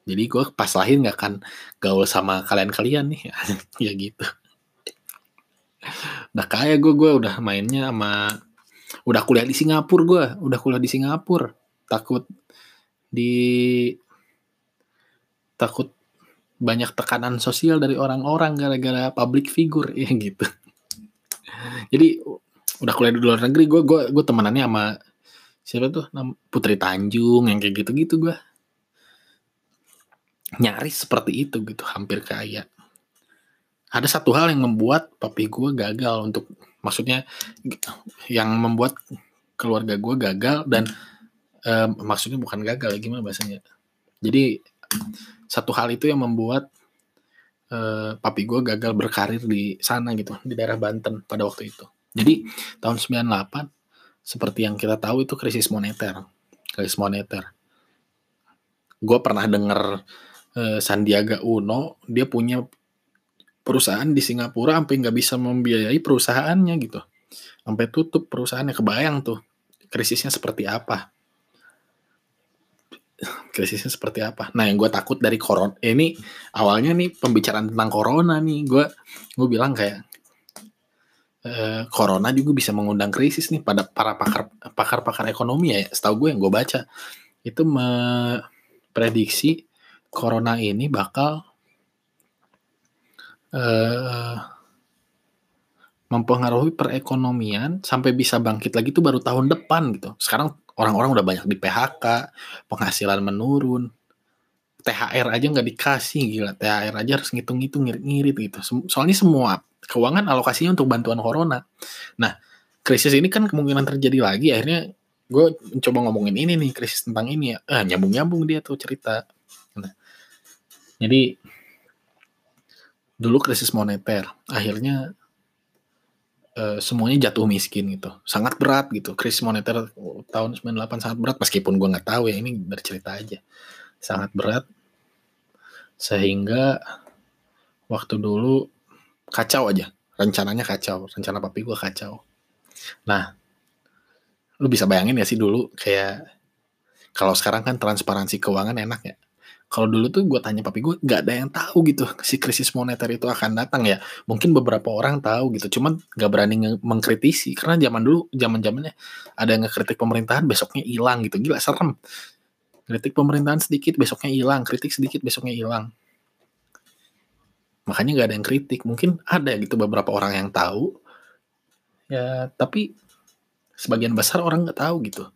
Jadi gue pas lahir nggak akan gaul sama kalian-kalian nih ya gitu. Udah kaya gue gue udah mainnya sama udah kuliah di Singapura gue udah kuliah di Singapura. Takut di takut banyak tekanan sosial dari orang-orang gara-gara public figure ya gitu jadi udah kuliah di luar negeri gue gue gue temenannya sama siapa tuh? Putri Tanjung yang kayak gitu-gitu gue nyaris seperti itu gitu hampir kaya ada satu hal yang membuat papi gue gagal untuk maksudnya yang membuat keluarga gue gagal dan eh, maksudnya bukan gagal gimana bahasanya? Jadi satu hal itu yang membuat eh, papi gue gagal berkarir di sana gitu di daerah Banten pada waktu itu jadi tahun 98 seperti yang kita tahu itu krisis moneter. Krisis moneter. Gue pernah dengar eh, Sandiaga Uno, dia punya perusahaan di Singapura sampai nggak bisa membiayai perusahaannya gitu. Sampai tutup perusahaannya. Kebayang tuh krisisnya seperti apa. Krisisnya seperti apa. Nah yang gue takut dari corona, ini awalnya nih pembicaraan tentang corona nih. Gue gue bilang kayak eh, corona juga bisa mengundang krisis nih pada para pakar pakar-pakar ekonomi ya. Setahu gue yang gue baca itu memprediksi corona ini bakal eh, mempengaruhi perekonomian sampai bisa bangkit lagi itu baru tahun depan gitu. Sekarang orang-orang udah banyak di PHK, penghasilan menurun, THR aja nggak dikasih gila. THR aja harus ngitung-ngitung ngirit-ngirit gitu. Soalnya semua keuangan alokasinya untuk bantuan corona. Nah, krisis ini kan kemungkinan terjadi lagi. Akhirnya gue mencoba ngomongin ini nih krisis tentang ini ya. Ah, nyambung-nyambung dia tuh cerita. Nah, jadi dulu krisis moneter, akhirnya eh, semuanya jatuh miskin gitu. Sangat berat gitu. Krisis moneter tahun 98 sangat berat meskipun gue nggak tahu ya ini bercerita aja. Sangat berat sehingga waktu dulu kacau aja rencananya kacau rencana papi gue kacau nah lu bisa bayangin ya sih dulu kayak kalau sekarang kan transparansi keuangan enak ya kalau dulu tuh gue tanya papi gue nggak ada yang tahu gitu. Si krisis moneter itu akan datang ya. Mungkin beberapa orang tahu gitu cuman nggak berani mengkritisi. Karena zaman dulu zaman zamannya ada yang ngekritik pemerintahan besoknya hilang gitu. Gila serem. Kritik pemerintahan sedikit besoknya hilang. Kritik sedikit besoknya hilang. Makanya nggak ada yang kritik. Mungkin ada gitu beberapa orang yang tahu. Ya tapi sebagian besar orang nggak tahu gitu.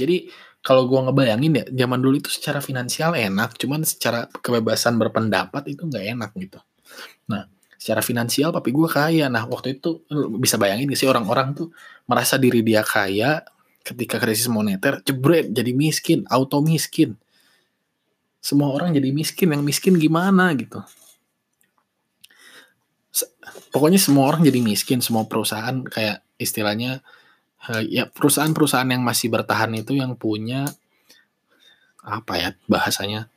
Jadi kalau gue ngebayangin ya zaman dulu itu secara finansial enak cuman secara kebebasan berpendapat itu nggak enak gitu. Nah secara finansial papi gue kaya. Nah waktu itu bisa bayangin sih orang-orang tuh merasa diri dia kaya ketika krisis moneter jebret jadi miskin auto miskin. Semua orang jadi miskin yang miskin gimana gitu? Pokoknya semua orang jadi miskin semua perusahaan kayak istilahnya eh, ya perusahaan-perusahaan yang masih bertahan itu yang punya apa ya bahasanya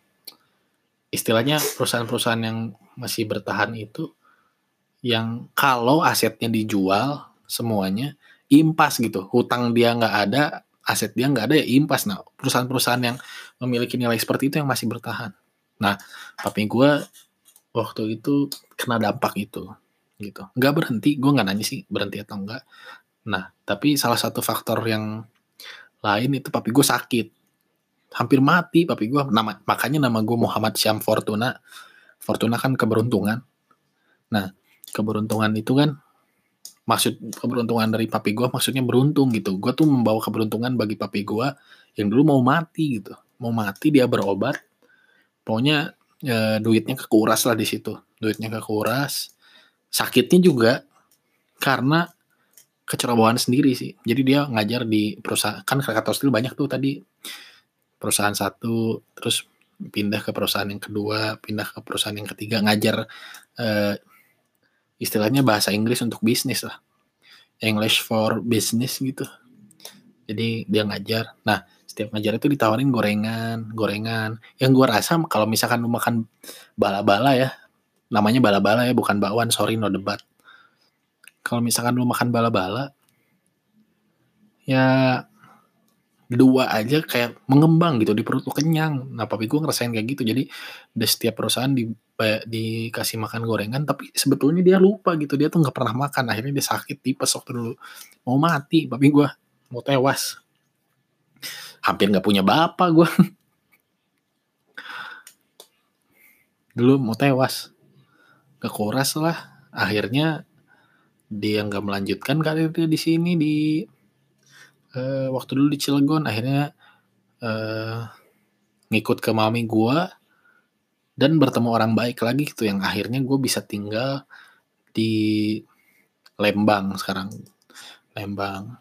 istilahnya perusahaan-perusahaan yang masih bertahan itu yang kalau asetnya dijual semuanya impas gitu hutang dia nggak ada aset dia nggak ada ya impas. Nah, perusahaan-perusahaan yang memiliki nilai seperti itu yang masih bertahan. Nah, papi gue waktu itu kena dampak itu gitu. Nggak berhenti, gue nggak nanya sih berhenti atau enggak. Nah, tapi salah satu faktor yang lain itu papi gue sakit. Hampir mati papi gue. Nama, makanya nama gue Muhammad Syam Fortuna. Fortuna kan keberuntungan. Nah, keberuntungan itu kan maksud keberuntungan dari papi gue maksudnya beruntung gitu gue tuh membawa keberuntungan bagi papi gue yang dulu mau mati gitu mau mati dia berobat pokoknya e, duitnya kekuras lah di situ duitnya kekuras sakitnya juga karena kecerobohan sendiri sih jadi dia ngajar di perusahaan kan Krakatau Steel banyak tuh tadi perusahaan satu terus pindah ke perusahaan yang kedua pindah ke perusahaan yang ketiga ngajar eh, istilahnya bahasa Inggris untuk bisnis lah. English for business gitu. Jadi dia ngajar. Nah, setiap ngajar itu ditawarin gorengan, gorengan. Yang gue rasa kalau misalkan lu makan bala-bala ya, namanya bala-bala ya, bukan bakwan, sorry no debat. Kalau misalkan lu makan bala-bala, ya dua aja kayak mengembang gitu di perut lu kenyang. Nah, papi gue ngerasain kayak gitu. Jadi di setiap perusahaan di dikasih makan gorengan, tapi sebetulnya dia lupa gitu. Dia tuh nggak pernah makan. Akhirnya dia sakit tipes waktu dulu mau mati. Papi gue mau tewas. hampir nggak punya bapak gue dulu mau tewas kekuras lah akhirnya dia nggak melanjutkan karirnya di sini di uh, waktu dulu di Cilegon akhirnya uh, ngikut ke mami gue dan bertemu orang baik lagi gitu yang akhirnya gue bisa tinggal di Lembang sekarang. Lembang.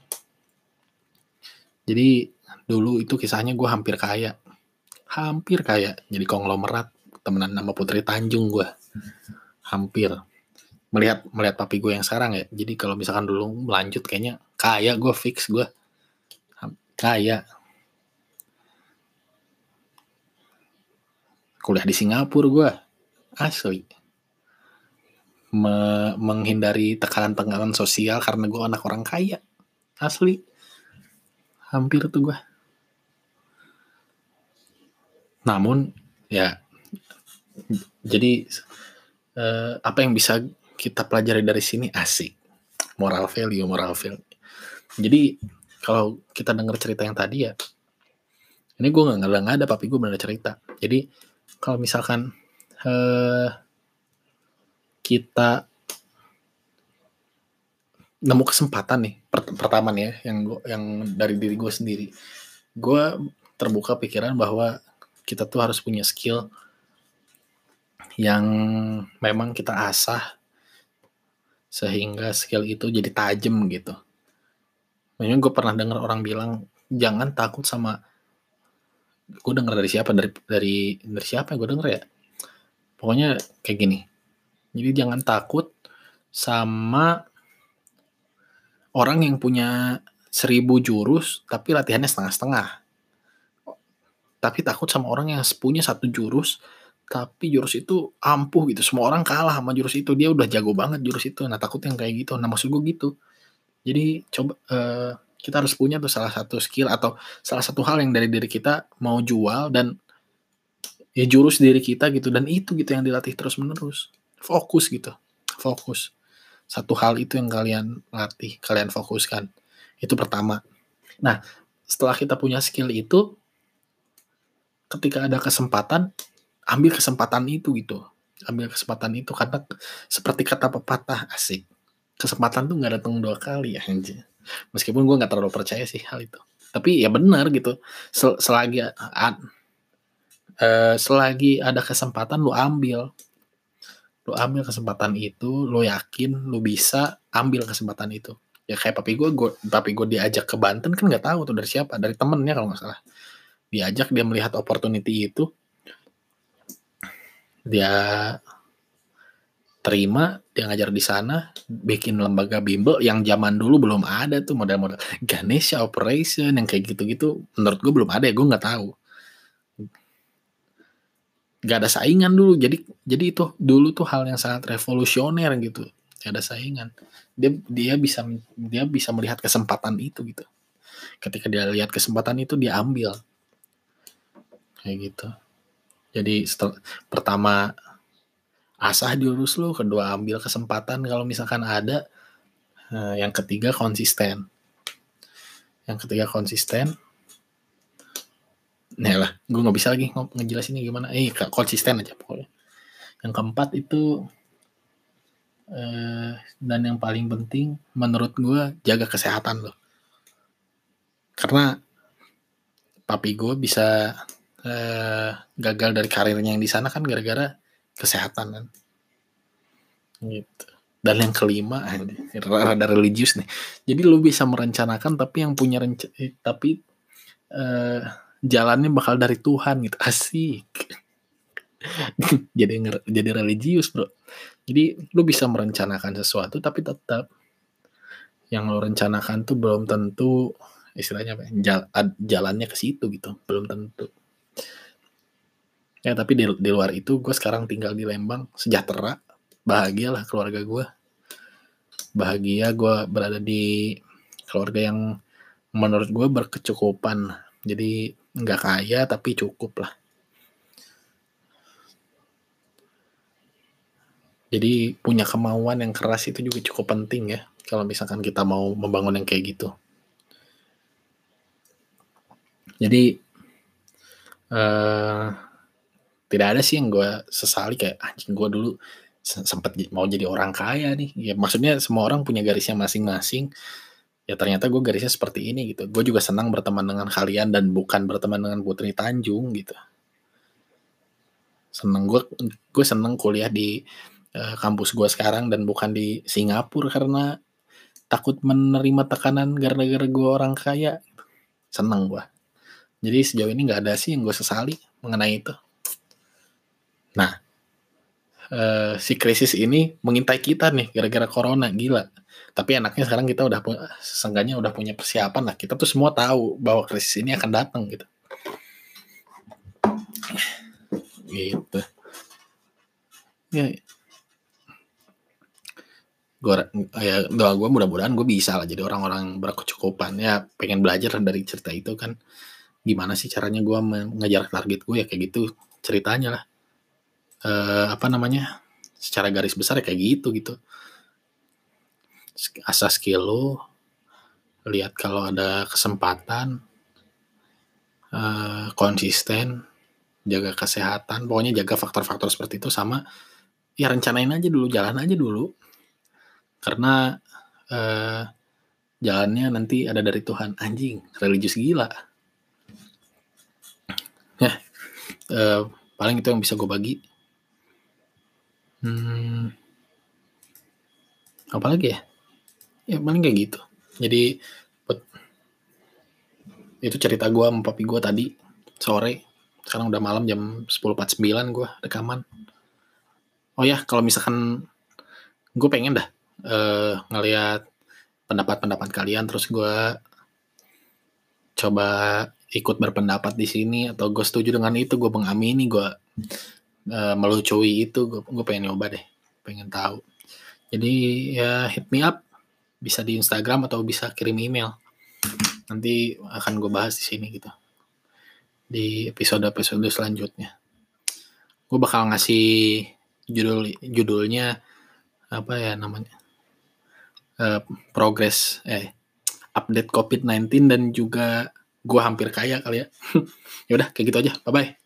Jadi dulu itu kisahnya gue hampir kaya. Hampir kaya jadi konglomerat temenan nama Putri Tanjung gue hampir melihat melihat papi gue yang sekarang ya. Jadi kalau misalkan dulu melanjut kayaknya kaya gue fix gue. Kaya. Kuliah di Singapura gue. Asli. Me menghindari tekanan-tekanan sosial karena gue anak orang kaya. Asli. Hampir tuh gue. Namun ya jadi eh, apa yang bisa kita pelajari dari sini asik. Moral value moral value. Jadi kalau kita dengar cerita yang tadi ya ini gue nggak nggak ada papi gue benar cerita. Jadi kalau misalkan eh, kita nemu kesempatan nih pertama nih ya yang gua, yang dari diri gue sendiri. Gue terbuka pikiran bahwa kita tuh harus punya skill yang memang kita asah sehingga skill itu jadi tajam gitu. Makanya gue pernah dengar orang bilang jangan takut sama gue denger dari siapa dari dari dari siapa yang gue denger ya pokoknya kayak gini jadi jangan takut sama orang yang punya seribu jurus tapi latihannya setengah-setengah. Tapi takut sama orang yang punya satu jurus tapi jurus itu ampuh gitu. Semua orang kalah sama jurus itu. Dia udah jago banget jurus itu. Nah takut yang kayak gitu. Nah maksud gue gitu. Jadi coba uh, kita harus punya tuh salah satu skill atau salah satu hal yang dari diri kita mau jual dan ya jurus diri kita gitu dan itu gitu yang dilatih terus menerus fokus gitu fokus satu hal itu yang kalian latih, kalian fokuskan. Itu pertama. Nah, setelah kita punya skill itu, ketika ada kesempatan, ambil kesempatan itu gitu. Ambil kesempatan itu karena seperti kata pepatah asik. Kesempatan tuh nggak datang dua kali ya anjir. Meskipun gue nggak terlalu percaya sih hal itu. Tapi ya benar gitu. Sel selagi uh, selagi ada kesempatan lu ambil lu ambil kesempatan itu lu yakin lu bisa ambil kesempatan itu ya kayak papi gue, gue papi gue diajak ke Banten kan nggak tahu tuh dari siapa dari temennya kalau nggak salah diajak dia melihat opportunity itu dia terima dia ngajar di sana bikin lembaga bimbel yang zaman dulu belum ada tuh model-model. Ganesha Operation yang kayak gitu-gitu menurut gue belum ada ya gue nggak tahu. Gak ada saingan dulu jadi jadi itu dulu tuh hal yang sangat revolusioner gitu. Gak ada saingan. Dia dia bisa dia bisa melihat kesempatan itu gitu. Ketika dia lihat kesempatan itu dia ambil. Kayak gitu jadi pertama asah diurus lu kedua ambil kesempatan kalau misalkan ada nah, yang ketiga konsisten yang ketiga konsisten Nah lah, gue nggak bisa lagi ngejelasinnya gimana. Eh, konsisten aja pokoknya. Yang keempat itu eh, dan yang paling penting menurut gue jaga kesehatan loh. Karena papi gue bisa eh, gagal dari karirnya yang di sana kan gara-gara kesehatan kan. Gitu. Dan yang kelima, rada religius nih. Jadi lu bisa merencanakan tapi yang punya rencana eh, tapi eh, jalannya bakal dari Tuhan gitu asik jadi jadi religius bro jadi lu bisa merencanakan sesuatu tapi tetap yang lo rencanakan tuh belum tentu istilahnya apa ya, jalannya ke situ gitu belum tentu ya tapi di, di luar itu gue sekarang tinggal di Lembang sejahtera bahagia lah keluarga gue bahagia gue berada di keluarga yang menurut gue berkecukupan jadi nggak kaya tapi cukup lah. Jadi punya kemauan yang keras itu juga cukup penting ya kalau misalkan kita mau membangun yang kayak gitu. jadi uh, tidak ada sih yang gue sesali kayak anjing gue dulu sempat mau jadi orang kaya nih. Ya maksudnya semua orang punya garisnya masing-masing. Ya ternyata gue garisnya seperti ini gitu. Gue juga senang berteman dengan kalian dan bukan berteman dengan Putri Tanjung gitu. Seneng gue gue seneng kuliah di uh, kampus gue sekarang dan bukan di Singapura karena takut menerima tekanan gara-gara gue orang kaya. Seneng gue jadi sejauh ini nggak ada sih yang gue sesali mengenai itu. Nah uh, si krisis ini mengintai kita nih gara-gara corona gila. Tapi enaknya sekarang kita udah punya udah punya persiapan lah. Kita tuh semua tahu bahwa krisis ini akan datang gitu. Gitu. Ya. Gue ya doa gue mudah-mudahan gue bisa lah jadi orang-orang berkecukupan. Ya pengen belajar dari cerita itu kan gimana sih caranya gue mengejar target gue ya kayak gitu ceritanya lah. E, apa namanya secara garis besar ya kayak gitu gitu. Asas skill lo lihat kalau ada kesempatan e, konsisten jaga kesehatan pokoknya jaga faktor-faktor seperti itu sama ya rencanain aja dulu jalan aja dulu. Karena uh, jalannya nanti ada dari Tuhan. Anjing religius gila ya uh, paling itu yang bisa gue bagi. Hmm, apa lagi ya? Ya paling kayak gitu. Jadi itu cerita gue sama papi gue tadi sore. Sekarang udah malam jam 10.49 gue rekaman. Oh ya kalau misalkan gue pengen dah uh, ngelihat pendapat-pendapat kalian terus gue coba ikut berpendapat di sini atau gue setuju dengan itu gue mengamini gue uh, melucui itu gue, gue pengen nyoba deh pengen tahu. Jadi ya hit me up bisa di Instagram atau bisa kirim email. Nanti akan gue bahas di sini gitu di episode-episode selanjutnya. Gue bakal ngasih judul judulnya apa ya namanya uh, progres eh update COVID-19 dan juga gue hampir kaya kali ya. ya udah kayak gitu aja. Bye bye.